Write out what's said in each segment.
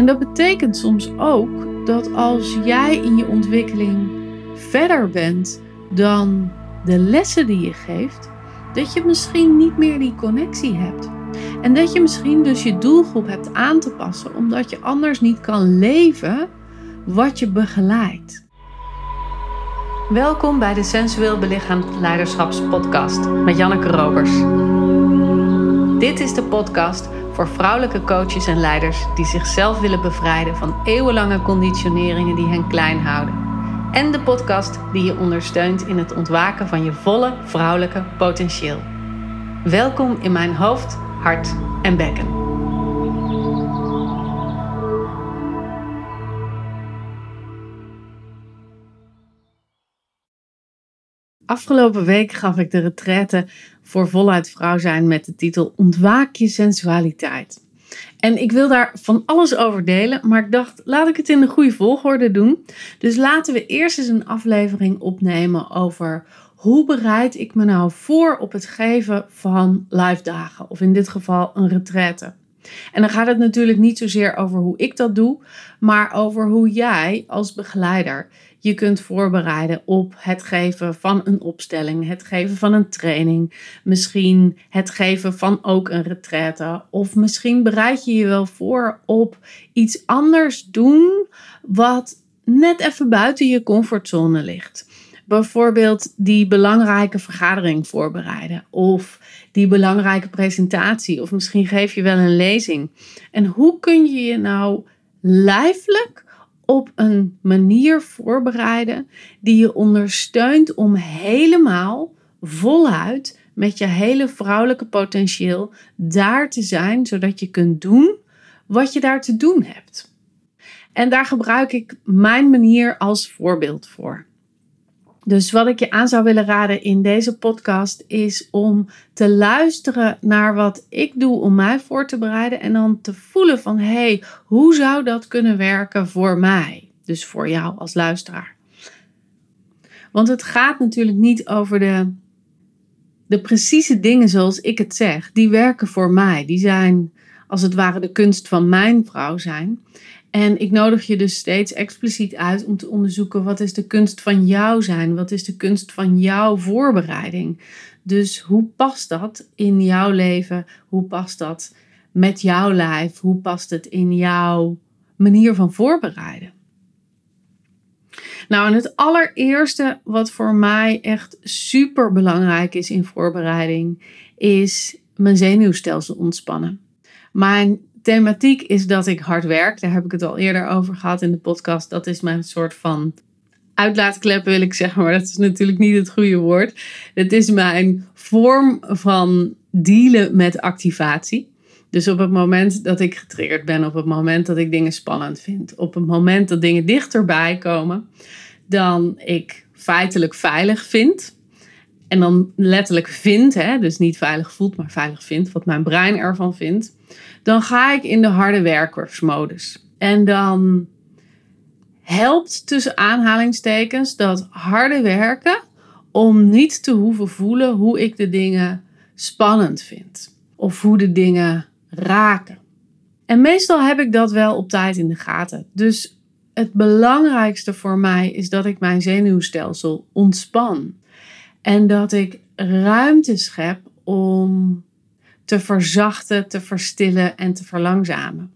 En dat betekent soms ook dat als jij in je ontwikkeling verder bent dan de lessen die je geeft, dat je misschien niet meer die connectie hebt. En dat je misschien dus je doelgroep hebt aan te passen, omdat je anders niet kan leven wat je begeleidt. Welkom bij de Sensueel Belichaamd Leiderschapspodcast met Janneke Robers. Dit is de podcast voor vrouwelijke coaches en leiders die zichzelf willen bevrijden van eeuwenlange conditioneringen die hen klein houden. En de podcast die je ondersteunt in het ontwaken van je volle vrouwelijke potentieel. Welkom in mijn hoofd, hart en bekken. Afgelopen week gaf ik de retraite voor voluit vrouw zijn met de titel Ontwaak je sensualiteit. En ik wil daar van alles over delen, maar ik dacht, laat ik het in de goede volgorde doen. Dus laten we eerst eens een aflevering opnemen over hoe bereid ik me nou voor op het geven van live dagen, of in dit geval een retraite. En dan gaat het natuurlijk niet zozeer over hoe ik dat doe, maar over hoe jij als begeleider je kunt voorbereiden op het geven van een opstelling, het geven van een training, misschien het geven van ook een retraite. Of misschien bereid je je wel voor op iets anders doen wat net even buiten je comfortzone ligt. Bijvoorbeeld die belangrijke vergadering voorbereiden of die belangrijke presentatie of misschien geef je wel een lezing. En hoe kun je je nou lijfelijk op een manier voorbereiden die je ondersteunt om helemaal voluit met je hele vrouwelijke potentieel daar te zijn, zodat je kunt doen wat je daar te doen hebt. En daar gebruik ik mijn manier als voorbeeld voor. Dus wat ik je aan zou willen raden in deze podcast is om te luisteren naar wat ik doe om mij voor te bereiden en dan te voelen van hé, hey, hoe zou dat kunnen werken voor mij? Dus voor jou als luisteraar. Want het gaat natuurlijk niet over de, de precieze dingen zoals ik het zeg. Die werken voor mij. Die zijn als het ware de kunst van mijn vrouw zijn. En ik nodig je dus steeds expliciet uit om te onderzoeken wat is de kunst van jou zijn? Wat is de kunst van jouw voorbereiding? Dus hoe past dat in jouw leven? Hoe past dat met jouw lijf? Hoe past het in jouw manier van voorbereiden? Nou, en het allereerste wat voor mij echt super belangrijk is in voorbereiding, is mijn zenuwstelsel ontspannen. Mijn thematiek is dat ik hard werk. Daar heb ik het al eerder over gehad in de podcast. Dat is mijn soort van uitlaatklep, wil ik zeggen, maar dat is natuurlijk niet het goede woord. Het is mijn vorm van dealen met activatie. Dus op het moment dat ik getriggerd ben, op het moment dat ik dingen spannend vind, op het moment dat dingen dichterbij komen, dan ik feitelijk veilig vind. En dan letterlijk vind, hè, dus niet veilig voelt, maar veilig vindt, wat mijn brein ervan vindt dan ga ik in de harde werkersmodus. En dan helpt tussen aanhalingstekens dat harde werken om niet te hoeven voelen hoe ik de dingen spannend vind of hoe de dingen raken. En meestal heb ik dat wel op tijd in de gaten. Dus het belangrijkste voor mij is dat ik mijn zenuwstelsel ontspan en dat ik ruimte schep om te verzachten, te verstillen en te verlangzamen.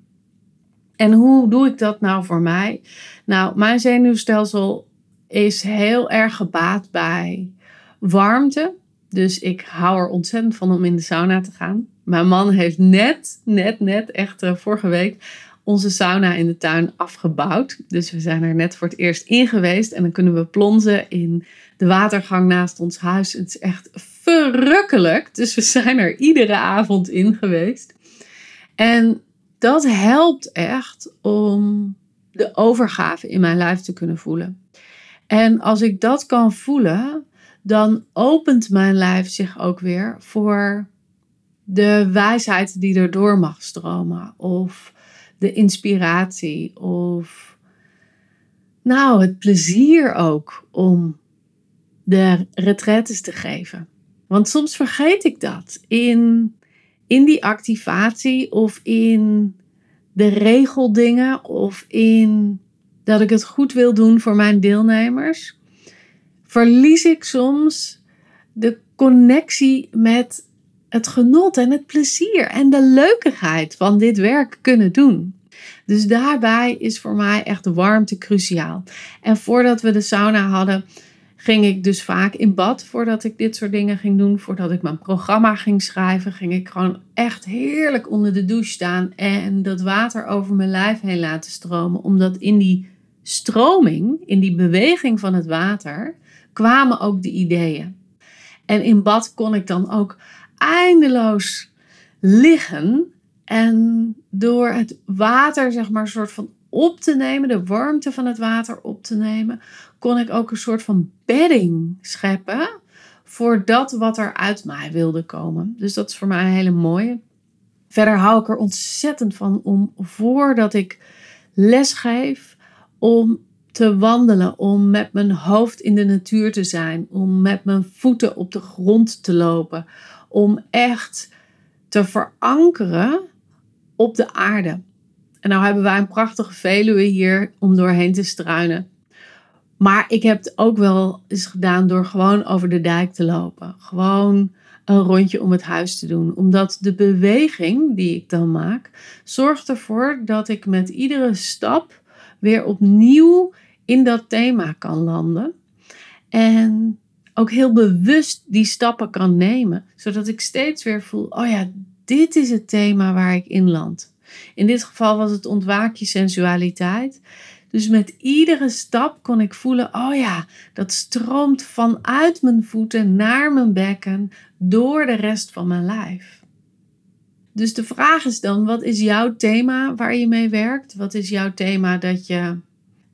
En hoe doe ik dat nou voor mij? Nou, mijn zenuwstelsel is heel erg gebaat bij warmte. Dus ik hou er ontzettend van om in de sauna te gaan. Mijn man heeft net, net, net, echt uh, vorige week onze sauna in de tuin afgebouwd. Dus we zijn er net voor het eerst in geweest. En dan kunnen we plonzen in de watergang naast ons huis. Het is echt verrukkelijk. Dus we zijn er iedere avond in geweest. En dat helpt echt om de overgave in mijn lijf te kunnen voelen. En als ik dat kan voelen, dan opent mijn lijf zich ook weer voor de wijsheid die er door mag stromen. Of de inspiratie. Of nou, het plezier ook om de retretes te geven. Want soms vergeet ik dat in, in die activatie of in de regeldingen of in dat ik het goed wil doen voor mijn deelnemers, verlies ik soms de connectie met het genot en het plezier en de leukigheid van dit werk kunnen doen. Dus daarbij is voor mij echt de warmte cruciaal. En voordat we de sauna hadden, ging ik dus vaak in bad voordat ik dit soort dingen ging doen. Voordat ik mijn programma ging schrijven, ging ik gewoon echt heerlijk onder de douche staan en dat water over mijn lijf heen laten stromen. Omdat in die stroming, in die beweging van het water, kwamen ook de ideeën. En in bad kon ik dan ook eindeloos liggen en door het water, zeg maar, een soort van op te nemen, de warmte van het water op te nemen, kon ik ook een soort van bedding scheppen voor dat wat er uit mij wilde komen. Dus dat is voor mij een hele mooie. Verder hou ik er ontzettend van om voordat ik les geef, om te wandelen, om met mijn hoofd in de natuur te zijn, om met mijn voeten op de grond te lopen, om echt te verankeren op de aarde. En nou hebben wij een prachtige Veluwe hier om doorheen te struinen. Maar ik heb het ook wel eens gedaan door gewoon over de dijk te lopen. Gewoon een rondje om het huis te doen. Omdat de beweging die ik dan maak, zorgt ervoor dat ik met iedere stap weer opnieuw in dat thema kan landen. En ook heel bewust die stappen kan nemen. Zodat ik steeds weer voel, oh ja, dit is het thema waar ik in land. In dit geval was het ontwaak je sensualiteit. Dus met iedere stap kon ik voelen, oh ja, dat stroomt vanuit mijn voeten naar mijn bekken door de rest van mijn lijf. Dus de vraag is dan, wat is jouw thema waar je mee werkt? Wat is jouw thema dat je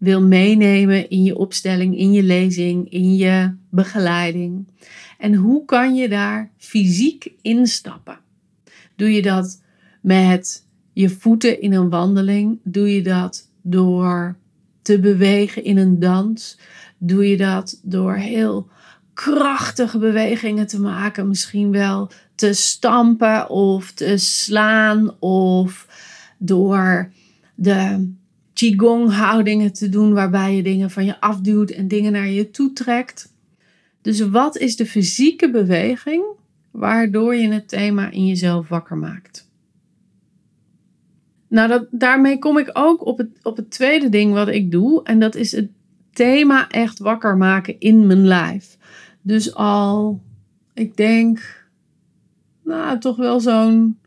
wil meenemen in je opstelling, in je lezing, in je begeleiding? En hoe kan je daar fysiek instappen? Doe je dat met je voeten in een wandeling? Doe je dat door te bewegen in een dans? Doe je dat door heel krachtige bewegingen te maken? Misschien wel te stampen of te slaan of door de qigong houdingen te doen waarbij je dingen van je afduwt en dingen naar je toe trekt. Dus wat is de fysieke beweging waardoor je het thema in jezelf wakker maakt? Nou, daarmee kom ik ook op het, op het tweede ding wat ik doe. En dat is het thema echt wakker maken in mijn lijf. Dus al, ik denk, nou, toch wel zo'n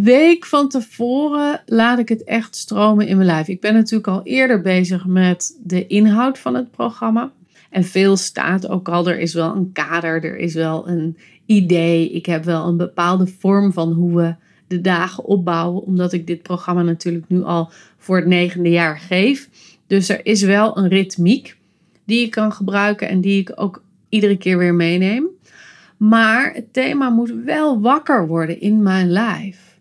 week van tevoren laat ik het echt stromen in mijn lijf. Ik ben natuurlijk al eerder bezig met de inhoud van het programma. En veel staat ook al, er is wel een kader, er is wel een idee. Ik heb wel een bepaalde vorm van hoe we de dagen opbouwen, omdat ik dit programma natuurlijk nu al voor het negende jaar geef. Dus er is wel een ritmiek die ik kan gebruiken en die ik ook iedere keer weer meeneem. Maar het thema moet wel wakker worden in mijn lijf.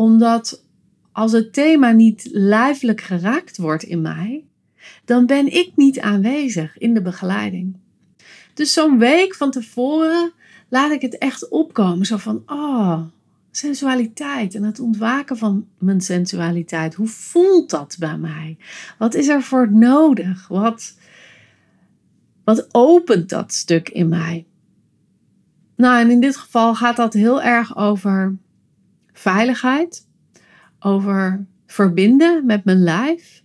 Omdat als het thema niet lijfelijk geraakt wordt in mij, dan ben ik niet aanwezig in de begeleiding. Dus zo'n week van tevoren laat ik het echt opkomen. Zo van, oh, sensualiteit en het ontwaken van mijn sensualiteit. Hoe voelt dat bij mij? Wat is er voor nodig? Wat, wat opent dat stuk in mij? Nou, en in dit geval gaat dat heel erg over veiligheid, over verbinden met mijn lijf,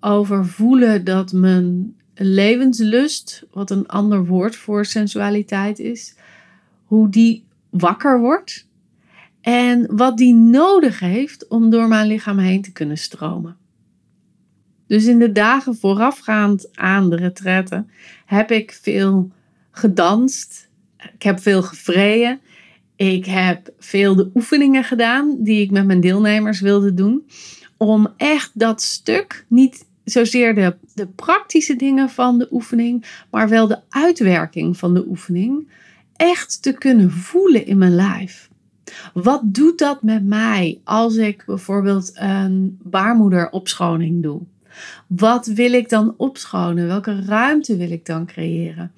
over voelen dat mijn levenslust, wat een ander woord voor sensualiteit is, hoe die wakker wordt en wat die nodig heeft om door mijn lichaam heen te kunnen stromen. Dus in de dagen voorafgaand aan de retraite heb ik veel gedanst. Ik heb veel gevreden. Ik heb veel de oefeningen gedaan die ik met mijn deelnemers wilde doen. Om echt dat stuk, niet zozeer de, de praktische dingen van de oefening, maar wel de uitwerking van de oefening, echt te kunnen voelen in mijn lijf. Wat doet dat met mij als ik bijvoorbeeld een baarmoederopschoning doe? Wat wil ik dan opschonen? Welke ruimte wil ik dan creëren?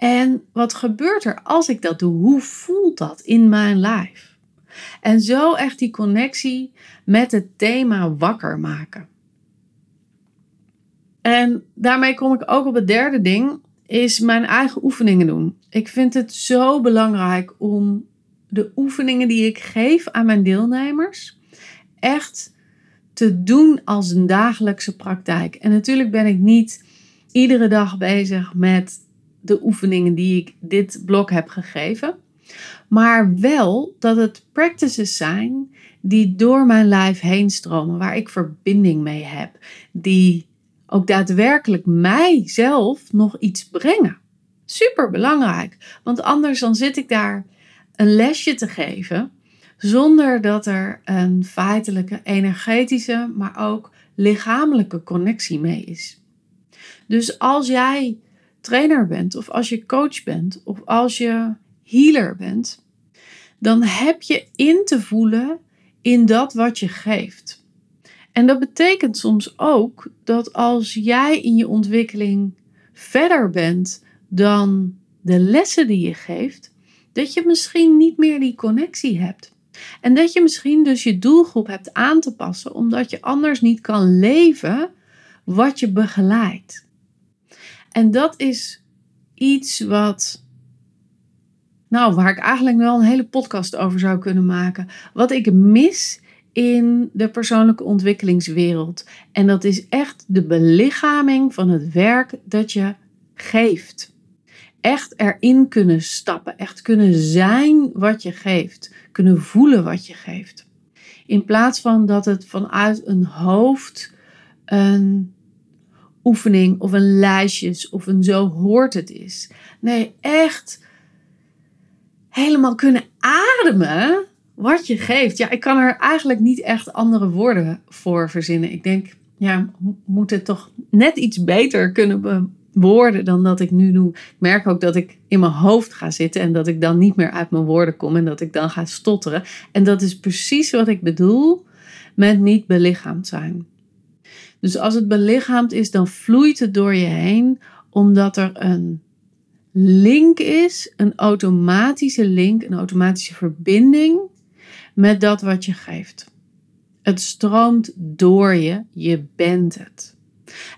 En wat gebeurt er als ik dat doe? Hoe voelt dat in mijn lijf? En zo echt die connectie met het thema wakker maken. En daarmee kom ik ook op het derde ding, is mijn eigen oefeningen doen. Ik vind het zo belangrijk om de oefeningen die ik geef aan mijn deelnemers echt te doen als een dagelijkse praktijk. En natuurlijk ben ik niet iedere dag bezig met de oefeningen die ik dit blok heb gegeven. Maar wel dat het practices zijn die door mijn lijf heen stromen, waar ik verbinding mee heb, die ook daadwerkelijk mijzelf nog iets brengen. Super belangrijk, want anders dan zit ik daar een lesje te geven zonder dat er een feitelijke energetische, maar ook lichamelijke connectie mee is. Dus als jij trainer bent, of als je coach bent, of als je healer bent, dan heb je in te voelen in dat wat je geeft. En dat betekent soms ook dat als jij in je ontwikkeling verder bent dan de lessen die je geeft, dat je misschien niet meer die connectie hebt. En dat je misschien dus je doelgroep hebt aan te passen, omdat je anders niet kan leven wat je begeleidt. En dat is iets wat, nou, waar ik eigenlijk wel een hele podcast over zou kunnen maken. Wat ik mis in de persoonlijke ontwikkelingswereld. En dat is echt de belichaming van het werk dat je geeft. Echt erin kunnen stappen, echt kunnen zijn wat je geeft, kunnen voelen wat je geeft. In plaats van dat het vanuit een hoofd een oefening of een lijstjes of een zo hoort het is. Nee, echt helemaal kunnen ademen wat je geeft. Ja, ik kan er eigenlijk niet echt andere woorden voor verzinnen. Ik denk, ja, moet het toch net iets beter kunnen bewoorden dan dat ik nu doe. Ik merk ook dat ik in mijn hoofd ga zitten en dat ik dan niet meer uit mijn woorden kom en dat ik dan ga stotteren. En dat is precies wat ik bedoel met niet belichaamd zijn. Dus als het belichaamd is, dan vloeit het door je heen, omdat er een link is, een automatische link, een automatische verbinding met dat wat je geeft. Het stroomt door je, je bent het.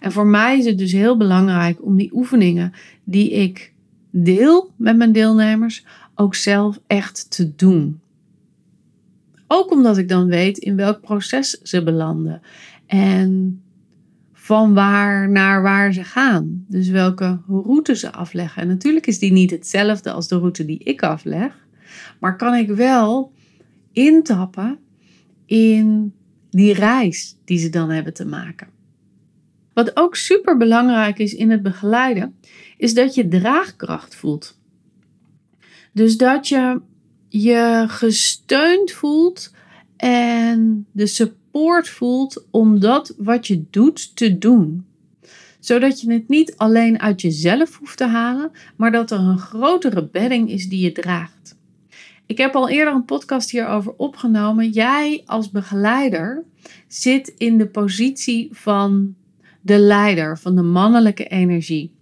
En voor mij is het dus heel belangrijk om die oefeningen die ik deel met mijn deelnemers ook zelf echt te doen. Ook omdat ik dan weet in welk proces ze belanden en van waar naar waar ze gaan. Dus welke route ze afleggen. En natuurlijk is die niet hetzelfde als de route die ik afleg, maar kan ik wel intappen in die reis die ze dan hebben te maken. Wat ook super belangrijk is in het begeleiden, is dat je draagkracht voelt. Dus dat je je gesteund voelt en de support voelt om dat wat je doet te doen. Zodat je het niet alleen uit jezelf hoeft te halen, maar dat er een grotere bedding is die je draagt. Ik heb al eerder een podcast hierover opgenomen. Jij als begeleider zit in de positie van de leider, van de mannelijke energie.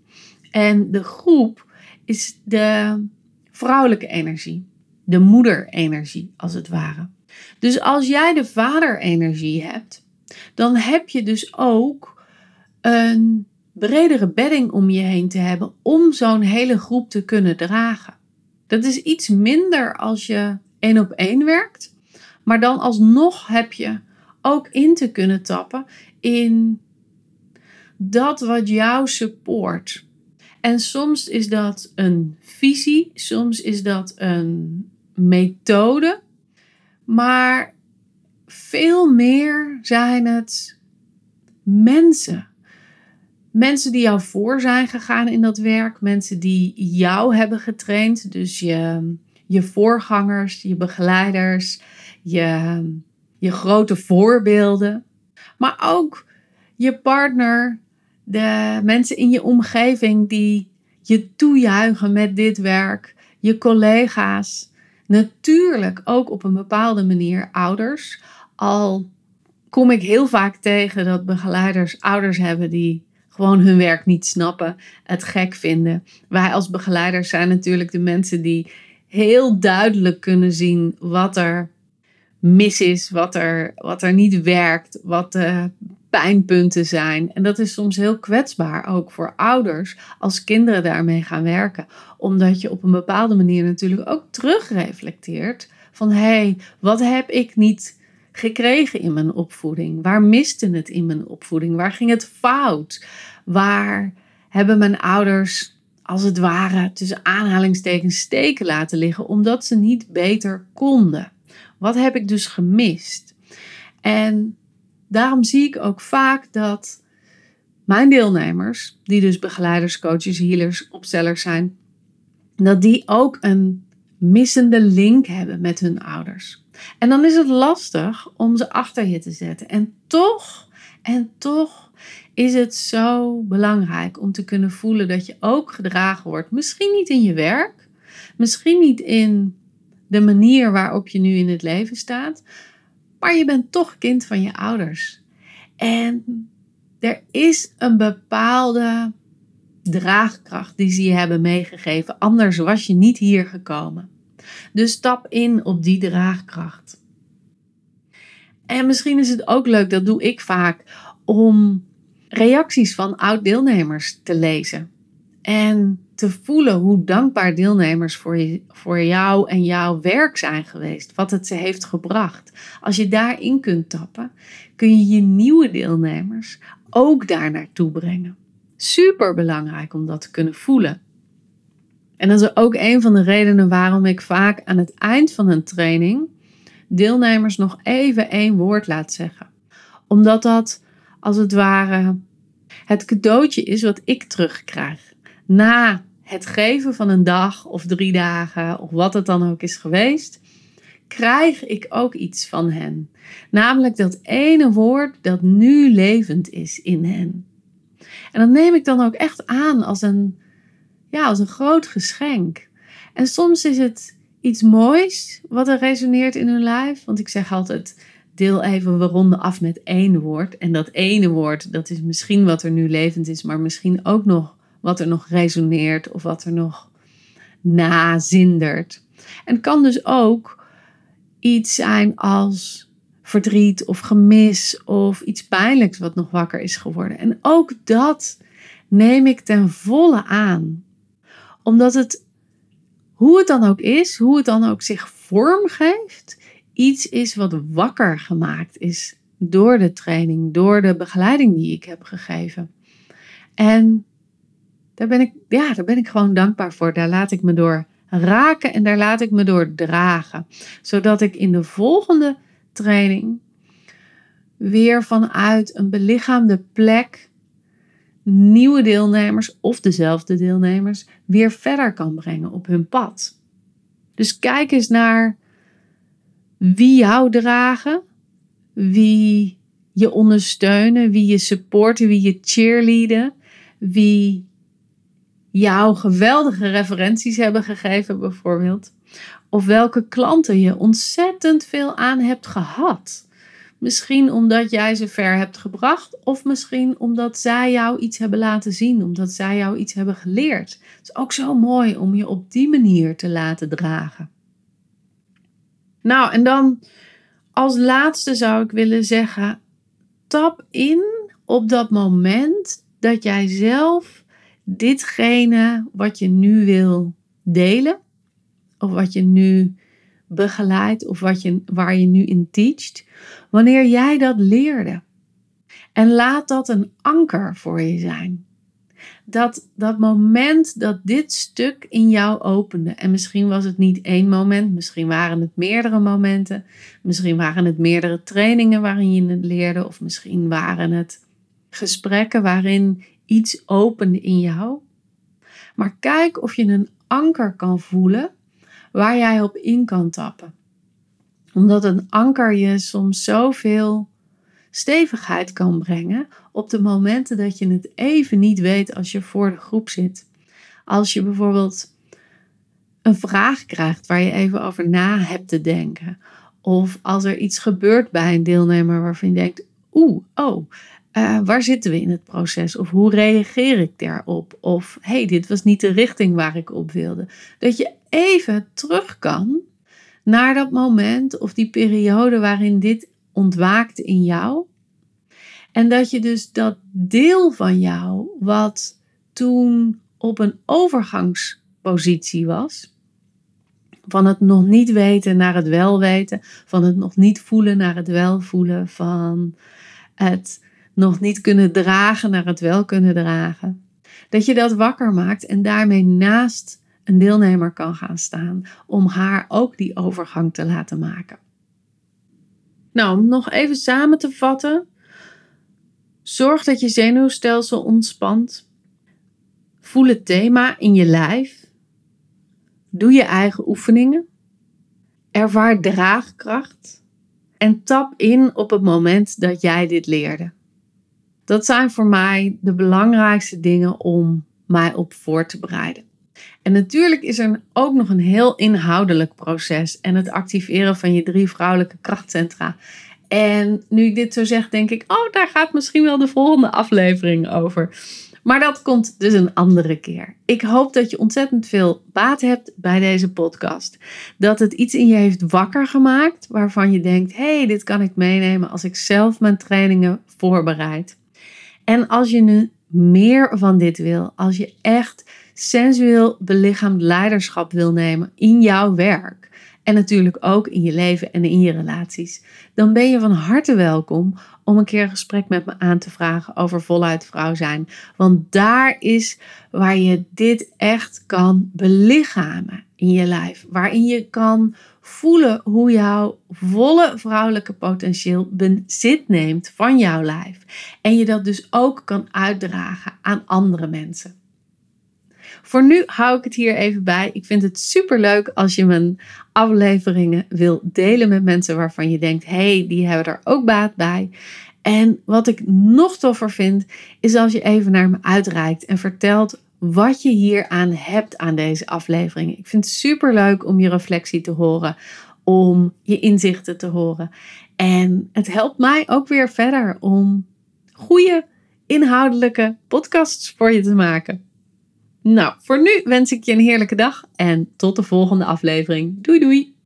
En de groep is de vrouwelijke energie, de moederenergie als het ware. Dus als jij de vaderenergie hebt, dan heb je dus ook een bredere bedding om je heen te hebben om zo'n hele groep te kunnen dragen. Dat is iets minder als je één op één werkt. Maar dan alsnog heb je ook in te kunnen tappen in dat wat jou support. En soms is dat een visie, soms is dat een methode, maar veel meer zijn het mensen. Mensen die jou voor zijn gegaan in dat werk, mensen die jou hebben getraind, dus je, je voorgangers, je begeleiders, je, je grote voorbeelden, maar ook je partner, de mensen in je omgeving die je toejuichen met dit werk, je collega's, natuurlijk ook op een bepaalde manier ouders. Al kom ik heel vaak tegen dat begeleiders ouders hebben die gewoon hun werk niet snappen, het gek vinden. Wij als begeleiders zijn natuurlijk de mensen die heel duidelijk kunnen zien wat er mis is, wat er, wat er niet werkt, wat de pijnpunten zijn. En dat is soms heel kwetsbaar, ook voor ouders, als kinderen daarmee gaan werken. Omdat je op een bepaalde manier natuurlijk ook terugreflecteert van hé, hey, wat heb ik niet gekregen in mijn opvoeding? Waar miste het in mijn opvoeding? Waar ging het fout? Waar hebben mijn ouders als het ware tussen aanhalingstekens steken laten liggen omdat ze niet beter konden? Wat heb ik dus gemist? En daarom zie ik ook vaak dat mijn deelnemers, die dus begeleiders, coaches, healers, opstellers zijn, dat die ook een missende link hebben met hun ouders. En dan is het lastig om ze achter je te zetten. En toch, en toch is het zo belangrijk om te kunnen voelen dat je ook gedragen wordt. Misschien niet in je werk, misschien niet in de manier waarop je nu in het leven staat, maar je bent toch kind van je ouders. En er is een bepaalde draagkracht die ze je hebben meegegeven. Anders was je niet hier gekomen. Dus stap in op die draagkracht. En misschien is het ook leuk, dat doe ik vaak, om reacties van oud-deelnemers te lezen. En te voelen hoe dankbaar deelnemers voor, je, voor jou en jouw werk zijn geweest. Wat het ze heeft gebracht. Als je daarin kunt tappen, kun je je nieuwe deelnemers ook daar naartoe brengen. Super belangrijk om dat te kunnen voelen. En dat is ook een van de redenen waarom ik vaak aan het eind van een training deelnemers nog even één woord laat zeggen. Omdat dat als het ware het cadeautje is wat ik terugkrijg. Na het geven van een dag of drie dagen of wat het dan ook is geweest, krijg ik ook iets van hen. Namelijk dat ene woord dat nu levend is in hen. En dat neem ik dan ook echt aan als een, ja, als een groot geschenk. En soms is het iets moois wat er resoneert in hun lijf. Want ik zeg altijd, deel even, we ronden af met één woord. En dat ene woord, dat is misschien wat er nu levend is, maar misschien ook nog wat er nog resoneert of wat er nog nazindert. En kan dus ook iets zijn als verdriet of gemis of iets pijnlijks wat nog wakker is geworden. En ook dat neem ik ten volle aan. Omdat het, hoe het dan ook is, hoe het dan ook zich vormgeeft, iets is wat wakker gemaakt is door de training, door de begeleiding die ik heb gegeven. En daar ben ik, ja, daar ben ik gewoon dankbaar voor. Daar laat ik me door raken en daar laat ik me door dragen. Zodat ik in de volgende training weer vanuit een belichaamde plek nieuwe deelnemers of dezelfde deelnemers weer verder kan brengen op hun pad. Dus kijk eens naar wie jou dragen, wie je ondersteunen, wie je supporten, wie je cheerleaden, wie jou geweldige referenties hebben gegeven, bijvoorbeeld. Of welke klanten je ontzettend veel aan hebt gehad. Misschien omdat jij ze ver hebt gebracht, of misschien omdat zij jou iets hebben laten zien, omdat zij jou iets hebben geleerd. Het is ook zo mooi om je op die manier te laten dragen. Nou, en dan als laatste zou ik willen zeggen: tap in op dat moment dat jij zelf ditgene wat je nu wil delen, of wat je nu begeleidt, of wat je, waar je nu in teacht, wanneer jij dat leerde. En laat dat een anker voor je zijn. Dat, dat moment dat dit stuk in jou opende. En misschien was het niet één moment, misschien waren het meerdere momenten. Misschien waren het meerdere trainingen waarin je het leerde. Of misschien waren het gesprekken waarin iets opende in jou. Maar kijk of je een anker kan voelen waar jij op in kan tappen. Omdat een anker je soms zoveel stevigheid kan brengen op de momenten dat je het even niet weet als je voor de groep zit. Als je bijvoorbeeld een vraag krijgt waar je even over na hebt te denken. Of als er iets gebeurt bij een deelnemer waarvan je denkt: oeh, oh, uh, waar zitten we in het proces? Of hoe reageer ik daarop? Of hey, dit was niet de richting waar ik op wilde. Dat je even terug kan naar dat moment of die periode waarin dit ontwaakt in jou. En dat je dus dat deel van jou, wat toen op een overgangspositie was, van het nog niet weten naar het wel weten, van het nog niet voelen naar het wel voelen, van het nog niet kunnen dragen naar het wel kunnen dragen. Dat je dat wakker maakt en daarmee naast een deelnemer kan gaan staan om haar ook die overgang te laten maken. Nou, om nog even samen te vatten. Zorg dat je zenuwstelsel ontspant. Voel het thema in je lijf. Doe je eigen oefeningen. Ervaar draagkracht. En tap in op het moment dat jij dit leerde. Dat zijn voor mij de belangrijkste dingen om mij op voor te bereiden. En natuurlijk is er ook nog een heel inhoudelijk proces en het activeren van je drie vrouwelijke krachtcentra. En nu ik dit zo zeg, denk ik, oh, daar gaat misschien wel de volgende aflevering over. Maar dat komt dus een andere keer. Ik hoop dat je ontzettend veel baat hebt bij deze podcast. Dat het iets in je heeft wakker gemaakt waarvan je denkt: hé, hey, dit kan ik meenemen als ik zelf mijn trainingen voorbereid. En als je nu meer van dit wil, als je echt sensueel belichaamd leiderschap wil nemen in jouw werk. En natuurlijk ook in je leven en in je relaties. Dan ben je van harte welkom om een keer een gesprek met me aan te vragen over voluit vrouw zijn. Want daar is waar je dit echt kan belichamen in je lijf. Waarin je kan voelen hoe jouw volle vrouwelijke potentieel bezit neemt van jouw lijf. En je dat dus ook kan uitdragen aan andere mensen. Voor nu hou ik het hier even bij. Ik vind het super leuk als je mijn afleveringen wil delen met mensen waarvan je denkt: hey, die hebben er ook baat bij. En wat ik nog toffer vind, is als je even naar me uitreikt en vertelt wat je hier aan hebt aan deze aflevering. Ik vind het super leuk om je reflectie te horen, om je inzichten te horen. En het helpt mij ook weer verder om goede inhoudelijke podcasts voor je te maken. Nou, voor nu wens ik je een heerlijke dag en tot de volgende aflevering. Doei doei!